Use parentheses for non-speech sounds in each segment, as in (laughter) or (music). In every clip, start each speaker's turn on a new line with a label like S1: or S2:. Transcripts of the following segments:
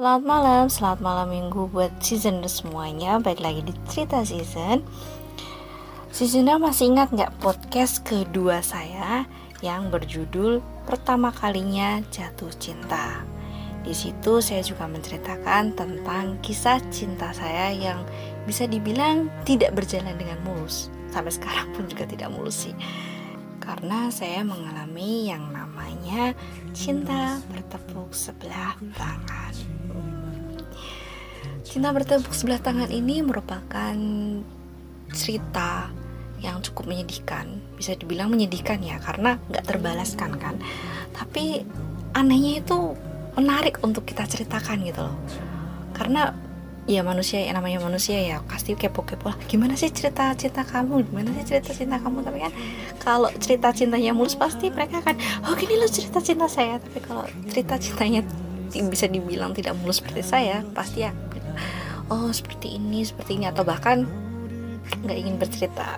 S1: Selamat malam, selamat malam minggu buat season semuanya Baik lagi di cerita season Seasonnya masih ingat nggak podcast kedua saya Yang berjudul pertama kalinya jatuh cinta di situ saya juga menceritakan tentang kisah cinta saya yang bisa dibilang tidak berjalan dengan mulus. Sampai sekarang pun juga tidak mulus sih. Karena saya mengalami yang namanya cinta bertepuk sebelah tangan. Cinta bertepuk sebelah tangan ini merupakan cerita yang cukup menyedihkan. Bisa dibilang menyedihkan ya karena nggak terbalaskan kan. Tapi anehnya itu menarik untuk kita ceritakan gitu loh. Karena ya manusia yang namanya manusia ya pasti kepo-kepo lah. Gimana sih cerita cinta kamu? Gimana sih cerita cinta kamu? Tapi kan kalau cerita cintanya mulus pasti mereka akan oh gini loh cerita cinta saya. Tapi kalau cerita cintanya bisa dibilang tidak mulus seperti saya pasti ya oh seperti ini seperti ini. Atau bahkan nggak ingin bercerita.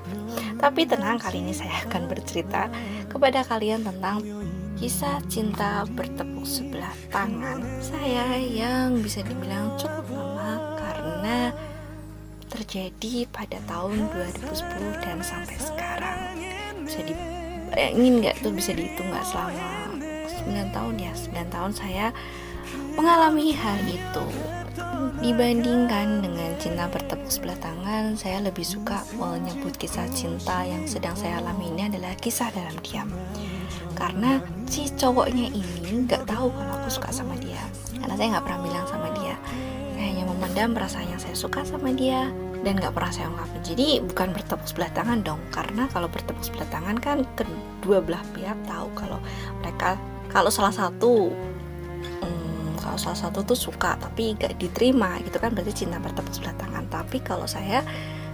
S1: Tapi tenang kali ini saya akan bercerita kepada kalian tentang kisah cinta bertepuk sebelah tangan. Saya yang bisa dibilang cukup lama karena terjadi pada tahun 2010 dan sampai sekarang. Bisa dibayangin nggak tuh bisa dihitung nggak selama 9 tahun ya? 9 tahun saya mengalami hal itu Dibandingkan dengan cinta bertepuk sebelah tangan, saya lebih suka menyebut kisah cinta yang sedang saya alami ini adalah kisah dalam diam. Karena si cowoknya ini nggak tahu kalau aku suka sama dia, karena saya nggak pernah bilang sama dia. Saya hanya memendam perasaan yang saya suka sama dia dan nggak pernah saya ungkapin. Jadi bukan bertepuk sebelah tangan dong, karena kalau bertepuk sebelah tangan kan kedua belah pihak tahu kalau mereka kalau salah satu kalau salah satu tuh suka tapi gak diterima gitu kan berarti cinta bertepuk sebelah tangan. Tapi kalau saya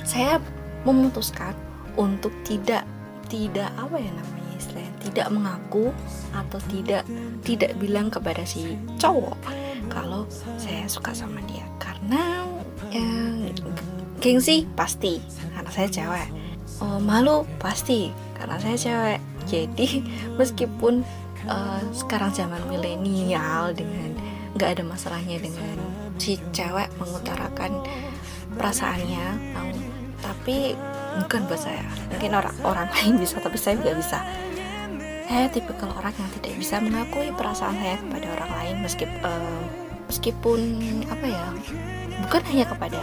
S1: saya memutuskan untuk tidak tidak apa ya namanya istilahnya tidak mengaku atau tidak tidak bilang kepada si cowok kalau saya suka sama dia. Karena ya, gengsi pasti. Karena saya cewek. Oh, malu pasti. Karena saya cewek. Jadi meskipun uh, sekarang zaman milenial dengan nggak ada masalahnya dengan si cewek mengutarakan perasaannya. Tapi bukan buat saya. Mungkin orang orang lain bisa tapi saya nggak bisa. Saya tipe kalau orang yang tidak bisa mengakui perasaan saya kepada orang lain meskipun uh, meskipun apa ya bukan hanya kepada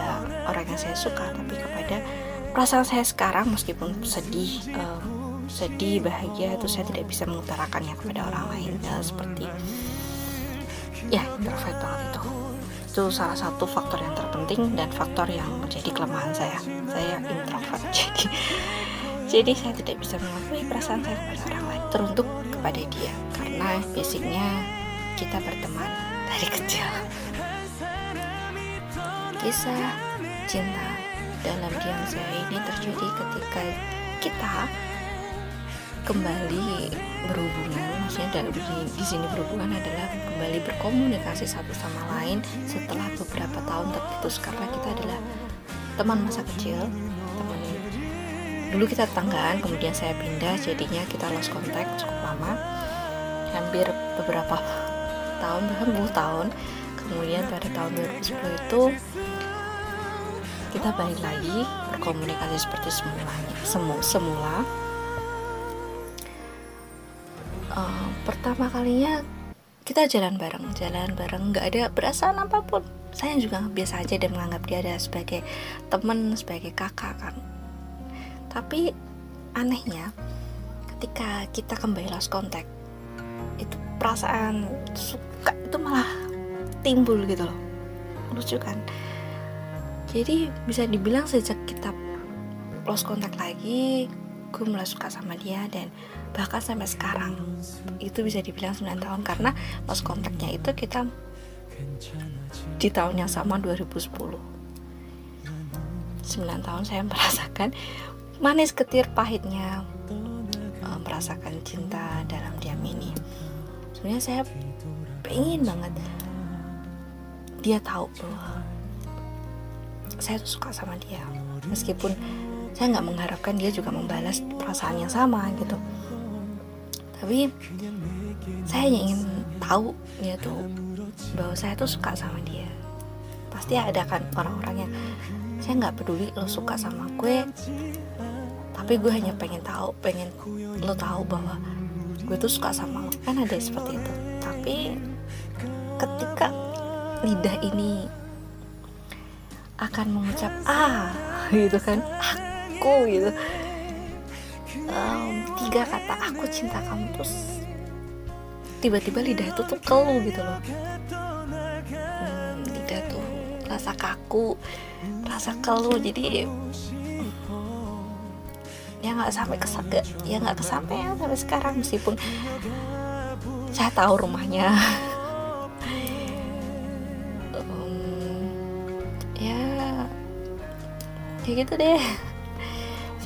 S1: orang yang saya suka tapi kepada perasaan saya sekarang meskipun sedih uh, sedih bahagia itu saya tidak bisa mengutarakannya kepada orang lain. Ya, seperti ya introvert banget itu. Itu salah satu faktor yang terpenting dan faktor yang menjadi kelemahan saya. Saya introvert (laughs) jadi jadi saya tidak bisa mengakui perasaan saya kepada orang lain teruntuk kepada dia. Karena basicnya kita berteman dari (laughs) kecil. Kisah cinta dalam diam saya ini terjadi ketika kita kembali berhubungan maksudnya dan di, sini berhubungan adalah kembali berkomunikasi satu sama lain setelah beberapa tahun terputus. Karena kita adalah teman masa kecil teman dulu kita tetanggaan kemudian saya pindah jadinya kita lost contact cukup lama. Hampir beberapa tahun bahkan puluh tahun. Kemudian pada tahun 2010 itu kita balik lagi berkomunikasi seperti semulanya semu semula pertama kalinya kita jalan bareng jalan bareng nggak ada perasaan apa pun. Saya juga biasa aja dan menganggap dia ada sebagai teman sebagai kakak kan. Tapi anehnya ketika kita kembali lost contact itu perasaan suka itu malah timbul gitu loh. Lucu kan? Jadi bisa dibilang sejak kita lost contact lagi gue mulai suka sama dia dan bahkan sampai sekarang itu bisa dibilang 9 tahun. Karena lost kontaknya itu kita di tahun yang sama 2010 9 tahun saya merasakan manis ketir pahitnya uh, merasakan cinta dalam diam ini. Sebenarnya saya pengen banget dia tahu bahwa saya tuh suka sama dia. Meskipun saya nggak mengharapkan dia juga membalas perasaan yang sama gitu tapi saya hanya ingin tahu dia tuh bahwa saya tuh suka sama dia. Pasti ada kan orang-orang yang saya nggak peduli lo suka sama gue tapi gue hanya pengen tahu pengen lo tahu bahwa gue tuh suka sama lo. Kan ada seperti itu. Tapi ketika lidah ini akan mengucap ah (laughs) gitu kan aku gitu um, tiga kata aku cinta kamu. Terus tiba-tiba lidah itu tuh keluh gitu loh. Hmm, lidah tuh rasa kaku rasa keluh. Jadi ya nggak sampai kesaga ya nggak kesampaian sampai sekarang meskipun saya tahu rumahnya. (laughs) Kayak gitu deh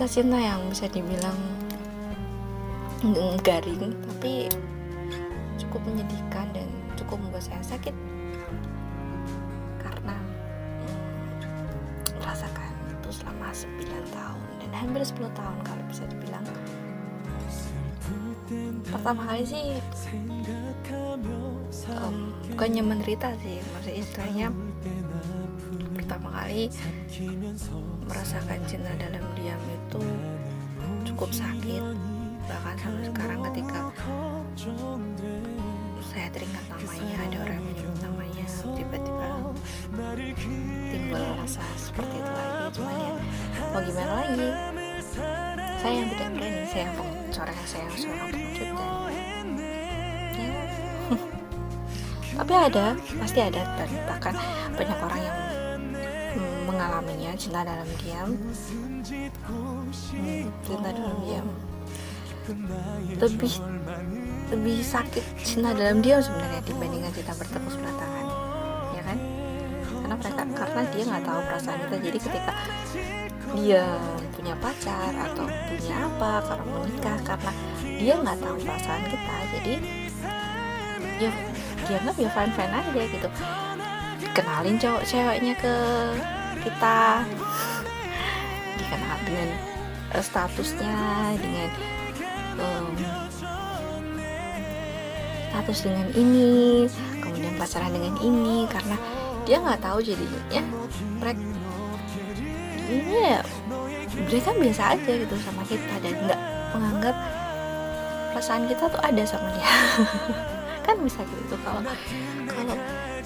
S1: kisah cinta yang bisa dibilang garing tapi cukup menyedihkan dan cukup membuat saya sakit. Karena merasakan itu selama 9 tahun dan hampir 10 tahun kalau bisa dibilang pertama kali sih um, bukannya menderita sih maksudnya istilahnya pertama kali merasakan cinta dalam diam itu cukup sakit. Bahkan sampai sekarang ketika saya teringat namanya ada orang yang menyebut namanya tiba-tiba timbul rasa seperti itu lagi. Cuman ya mau gimana lagi saya yang tidak berani saya yang seorang saya yang (laughs) seorang pengecut dan ya tapi ada pasti ada. Dan bahkan banyak orang yang mengalaminya cinta dalam diam. Hmm, cinta dalam diam. Lebih lebih sakit cinta dalam diam sebenarnya dibandingkan cinta bertepuk sebelah tangan. Ya kan? Karena mereka karena dia nggak tahu perasaan kita. Jadi ketika dia punya pacar atau punya apa karena menikah karena dia nggak tahu perasaan kita. Jadi ya dia nggak ya fine fine aja gitu. Kenalin cowok ceweknya ke kita. Dikenal dengan uh, statusnya dengan um, status dengan ini kemudian pacaran dengan ini karena dia nggak tahu jadinya mereka ini ya mereka biasa aja gitu sama kita dan nggak menganggap perasaan kita tuh ada sama dia. (laughs) Kan bisa gitu kalau kalau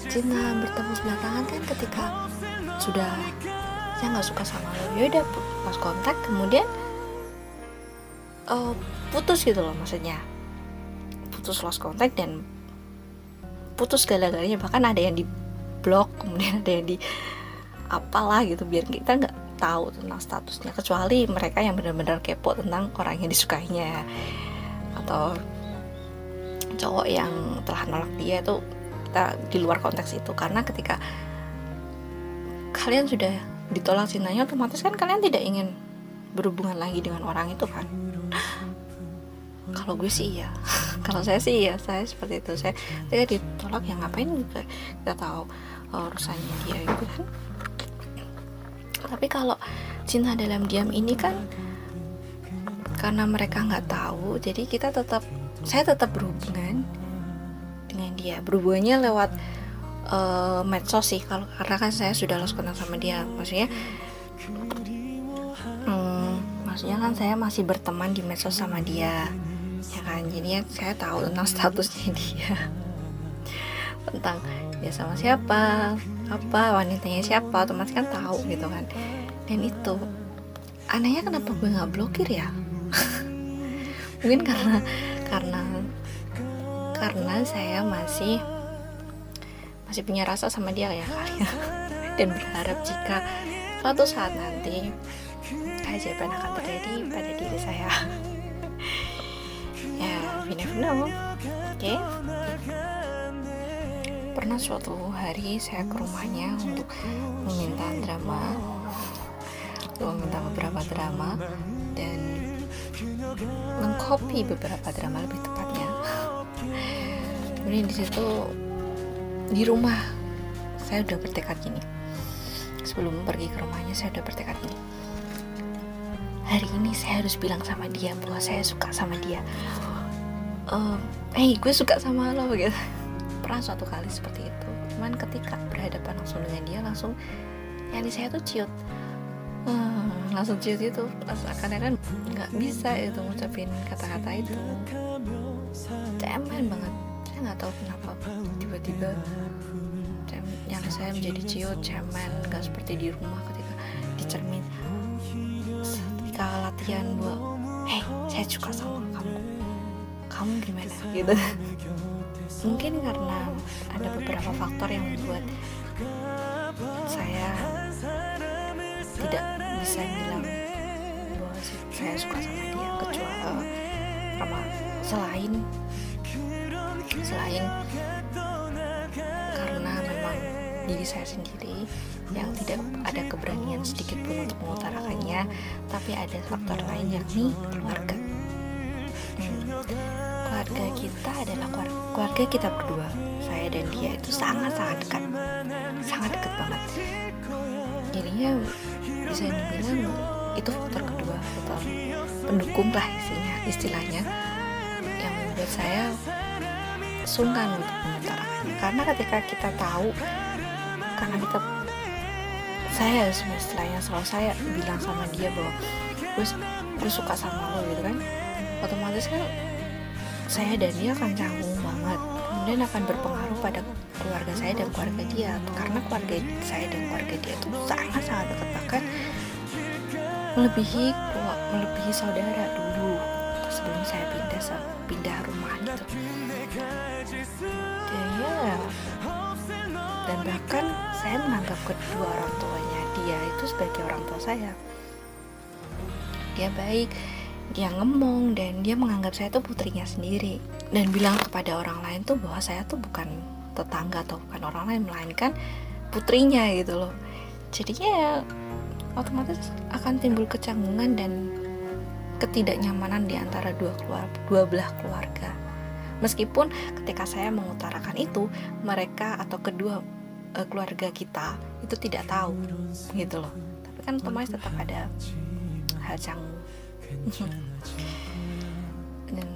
S1: cinta bertemu sebelah tangan kan ketika sudah saya nggak suka sama lo ya udah pas kontak kemudian uh, putus gitu loh maksudnya. Putus lost kontak dan putus segala-galanya bahkan ada yang di blok kemudian ada yang di apalah gitu biar kita nggak tahu tentang statusnya kecuali mereka yang benar-benar kepo tentang orang yang disukainya. Atau cowok yang telah nolak dia itu kita di luar konteks itu. Karena ketika kalian sudah ditolak cintanya otomatis kan kalian tidak ingin berhubungan lagi dengan orang itu kan? Kalau gue sih ya (laughs) kalau saya sih ya saya seperti itu. Saya saya ditolak ya ngapain juga? Kita tahu uh, urusannya dia itu kan tapi kalau cinta dalam diam ini kan karena mereka nggak tahu jadi kita tetap saya tetap berhubungan dengan dia. Berhubungannya lewat uh, medsos sih kalau karena kan saya sudah lost kontak sama dia. Maksudnya hmm, maksudnya kan saya masih berteman di medsos sama dia ya kan? Jadi saya tahu tentang (laughs) statusnya dia. Tentang dia sama siapa apa wanitanya siapa? Otomatis kan tahu gitu kan. Dan itu anehnya kenapa gue nggak blokir ya? (laughs) Mungkin karena karena karena saya masih masih punya rasa sama dia ya kali (laughs) dan berharap jika suatu saat nanti keajaiban akan terjadi pada diri saya. (laughs) Ya we never know. Oke? okay? Pernah suatu hari saya ke rumahnya untuk meminta drama meminta beberapa drama dan mengcopy beberapa drama lebih tepatnya. Kemudian di situ di rumah saya udah bertekad gini. Sebelum pergi ke rumahnya saya udah bertekad gini. Hari ini saya harus bilang sama dia bahwa saya suka sama dia. Um, hey gue suka sama lo gitu pernah suatu kali seperti itu. Cuman ketika berhadapan langsung dengan dia langsung yang saya tuh ciut. Hmm, langsung ciut itu karena kan nggak bisa itu ngucapin kata-kata itu. Cemen banget. Saya nggak tahu kenapa tiba-tiba yang saya menjadi ciut cemen nggak seperti di rumah ketika dicermin. Ketika latihan buat hei saya suka sama kamu kamu gimana? Gitu. Mungkin karena ada beberapa faktor yang membuat saya tidak bisa bilang bahwa saya suka sama dia kecuali sama selain selain karena memang diri saya sendiri yang tidak ada keberanian sedikit pun untuk mengutarakannya tapi ada faktor lain yakni keluarga hmm. Keluarga kita adalah keluarga kita berdua. Saya dan dia itu sangat sangat dekat. Sangat dekat banget. Jadinya bisa dibilang itu faktor kedua faktor pendukung lah isinya istilahnya. Yang membuat saya sungkan untuk mengutarakannya. Karena ketika kita tahu karena kita saya istilahnya selalu saya bilang sama dia bahwa gue suka sama lo gitu kan otomatis kan saya dan dia akan canggung banget. Kemudian akan berpengaruh pada keluarga saya dan keluarga dia. Karena keluarga saya dan keluarga dia itu sangat sangat dekat bahkan melebihi melebihi saudara dulu sebelum saya pindah pindah rumah gitu. Dan ya dan bahkan saya menganggap kedua orang tuanya dia itu sebagai orang tua saya. Dia baik dia ngemong dan dia menganggap saya tuh putrinya sendiri. Dan bilang kepada orang lain tuh bahwa saya tuh bukan tetangga atau bukan orang lain melainkan putrinya gitu loh. Jadinya ya otomatis akan timbul kecanggungan dan ketidaknyamanan di antara dua keluar dua belah keluarga. Meskipun ketika saya mengutarakan itu mereka atau kedua uh, keluarga kita itu tidak tahu gitu loh. Tapi kan otomatis tetap ada hal canggung dan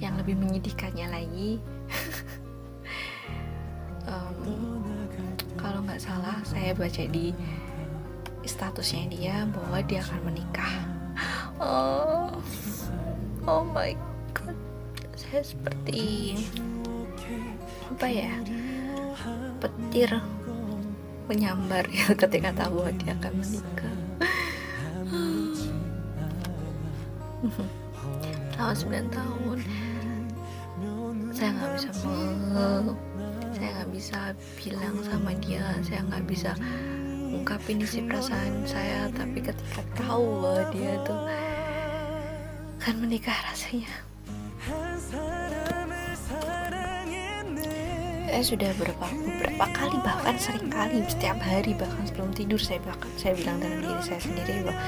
S1: yang lebih menyedihkannya lagi (laughs) um, kalau nggak salah saya baca di statusnya dia bahwa dia akan menikah. (laughs) Oh oh my god. Saya seperti apa ya? Petir menyambar ya (laughs) ketika tahu dia akan menikah selama 9 tahun. Saya nggak bisa meluk. Saya nggak bisa bilang sama dia. Saya nggak bisa ungkapin isi perasaan saya. Tapi ketika tahu bahwa dia tuh akan menikah rasanya saya sudah beberapa beberapa kali bahkan sering kali setiap hari bahkan sebelum tidur saya bahkan saya bilang dalam diri saya sendiri bahwa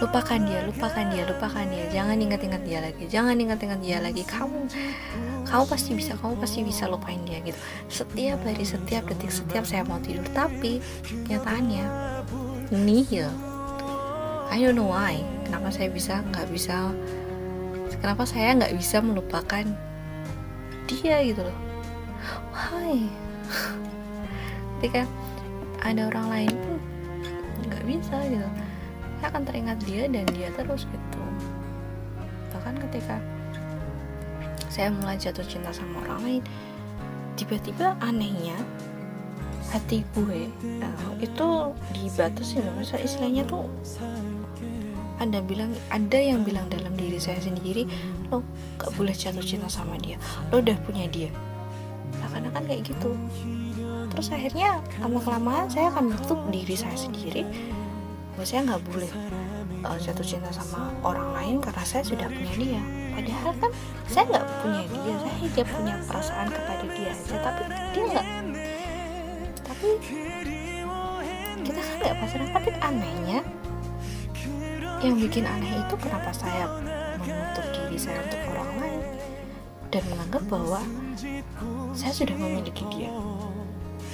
S1: lupakan dia lupakan dia lupakan dia jangan ingat-ingat dia lagi jangan ingat-ingat dia lagi kamu kamu pasti bisa kamu pasti bisa lupain dia gitu. Setiap hari setiap detik setiap saya mau tidur tapi nyataannya nihil. I don't know why kenapa saya bisa nggak bisa kenapa saya nggak bisa melupakan dia gitu loh why ketika ada orang lain pun nggak bisa gitu. Saya akan teringat dia dan dia terus gitu. Bahkan ketika saya mulai jatuh cinta sama orang lain tiba-tiba anehnya hati gue uh, itu dibatasin. Misalnya istilahnya tuh ada bilang ada yang bilang dalam diri saya sendiri lo gak boleh jatuh cinta sama dia. Lo udah punya dia kayak gitu. Terus akhirnya lama kelamaan saya akan bentuk diri saya sendiri. Bahwa saya nggak boleh uh, jatuh cinta sama orang lain karena saya sudah punya dia. Padahal kan saya nggak punya dia saya hanya punya perasaan kepada dia aja tapi dia nggak. Tapi kita kan nggak pacaran tapi anehnya yang bikin aneh itu kenapa saya menutup diri saya untuk orang lain dan menganggap bahwa saya sudah memiliki dia.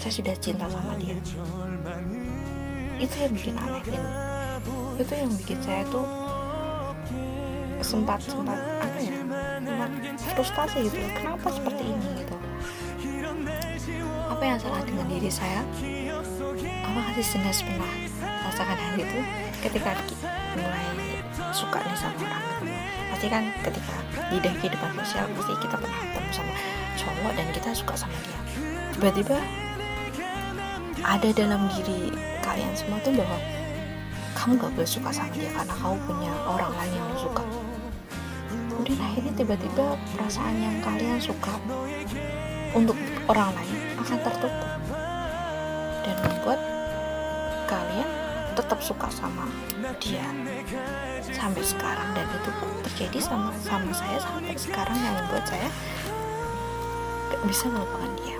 S1: Saya sudah cinta sama dia. Itu yang bikin aneh dan itu yang bikin saya tuh sempat sempat apa ya sempat frustasi gitu. Kenapa seperti ini gitu? Apa yang salah dengan diri saya? Apakah listeners pernah merasakan hal itu ketika mulai suka nih sama orang. Pasti kan ketika di kehidupan sosial pasti kita pernah ketemu sama cowok dan kita suka sama dia. Tiba-tiba ada dalam diri kalian semua tuh bahwa kamu gak boleh suka sama dia karena kamu punya orang lain yang suka. Kemudian akhirnya tiba-tiba perasaan yang kalian suka untuk orang lain akan tertutup dan membuat kalian tetap suka sama dia sampai sekarang dan itu pun terjadi sama sama saya sampai sekarang yang membuat saya gak bisa melupakan dia.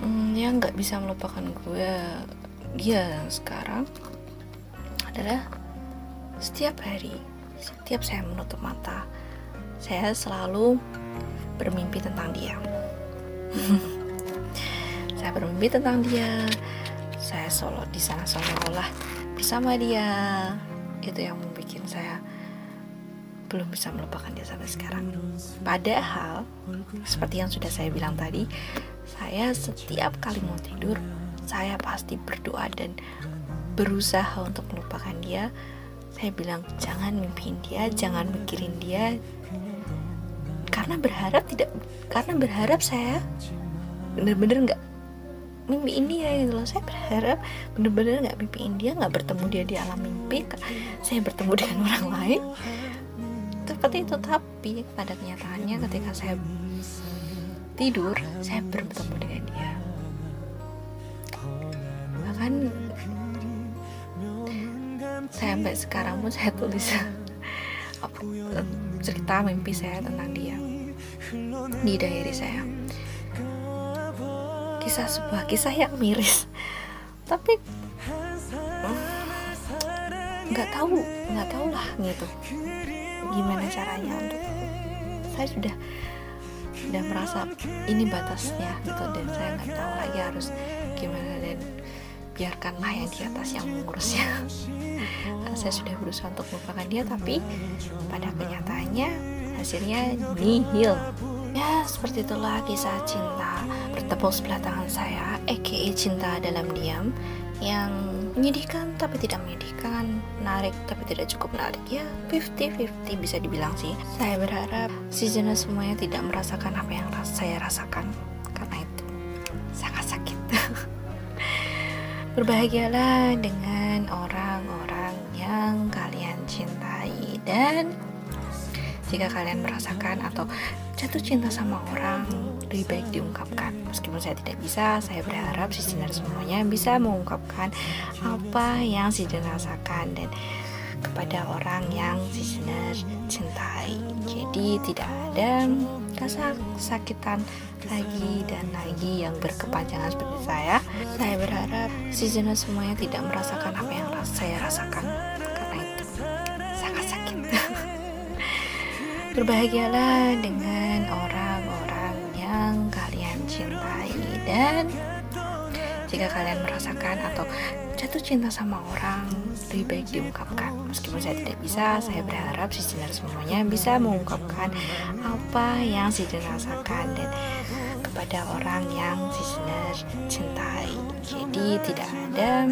S1: Hmm, yang gak bisa melupakan gue. Dia yang sekarang adalah setiap hari setiap saya menutup mata saya selalu bermimpi tentang dia. (laughs) Saya bermimpi tentang dia saya solo di sana seolah-olah bersama dia. Itu yang membuat saya belum bisa melupakan dia sampai sekarang. Padahal seperti yang sudah saya bilang tadi saya setiap kali mau tidur saya pasti berdoa dan berusaha untuk melupakan dia. Saya bilang jangan mimpiin dia jangan mikirin dia. Karena berharap tidak karena berharap saya bener-bener nggak mimpiin dia gitu loh. Saya berharap bener-bener nggak mimpiin dia nggak bertemu dia di alam mimpi saya bertemu (laughs) dengan orang lain. Seperti itu. Tapi pada kenyataannya ketika saya tidur saya bertemu dengan dia. Bahkan saya sampai sekarang pun saya tulis (laughs) cerita mimpi saya tentang dia di diary saya kisah sebuah kisah yang miris. Tapi nggak tahu nggak tahu lah gitu. Gimana caranya untuk saya sudah sudah merasa ini batasnya gitu dan saya nggak tahu lagi harus gimana dan biarkanlah yang di atas yang mengurusnya. Saya sudah berusaha untuk melupakan dia tapi pada kenyataannya hasilnya nihil ya seperti itulah kisah cinta bertepuk sebelah tangan saya aka cinta dalam diam yang menyedihkan tapi tidak menyedihkan menarik tapi tidak cukup menarik. Ya 50-50 bisa dibilang sih. Saya berharap season semuanya tidak merasakan apa yang saya rasakan. Karena itu sangat sakit. (laughs) Berbahagialah dengan orang-orang yang kalian cintai dan jika kalian merasakan atau jatuh cinta sama orang lebih baik diungkapkan. Meskipun saya tidak bisa saya berharap si sinar semuanya bisa mengungkapkan apa yang si rasakan dan kepada orang yang si sinar cintai. Jadi tidak ada rasa sakitan lagi dan lagi yang berkepanjangan seperti saya. Saya berharap si semuanya tidak merasakan apa yang saya rasakan berbahagialah dengan orang-orang yang kalian cintai dan jika kalian merasakan atau jatuh cinta sama orang lebih baik diungkapkan. Meskipun saya tidak bisa saya berharap si sinar semuanya bisa mengungkapkan apa yang si rasakan dan kepada orang yang si sinar cintai. Jadi tidak ada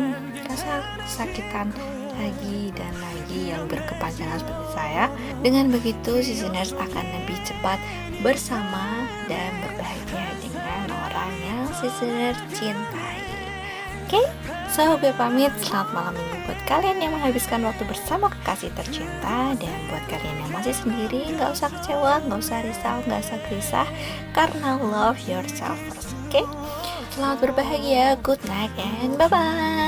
S1: rasa kesakitan lagi dan lagi yang berkepanjangan seperti saya dengan begitu sinar akan lebih cepat bersama dan berbahagia dengan orang yang sinar cintai Oke, okay? so gue pamit. Selamat malam minggu buat kalian yang menghabiskan waktu bersama kekasih tercinta dan buat kalian yang masih sendiri, nggak usah kecewa, nggak usah risau, nggak usah gelisah, karena love yourself. Oke, okay? selamat berbahagia, good night and bye bye.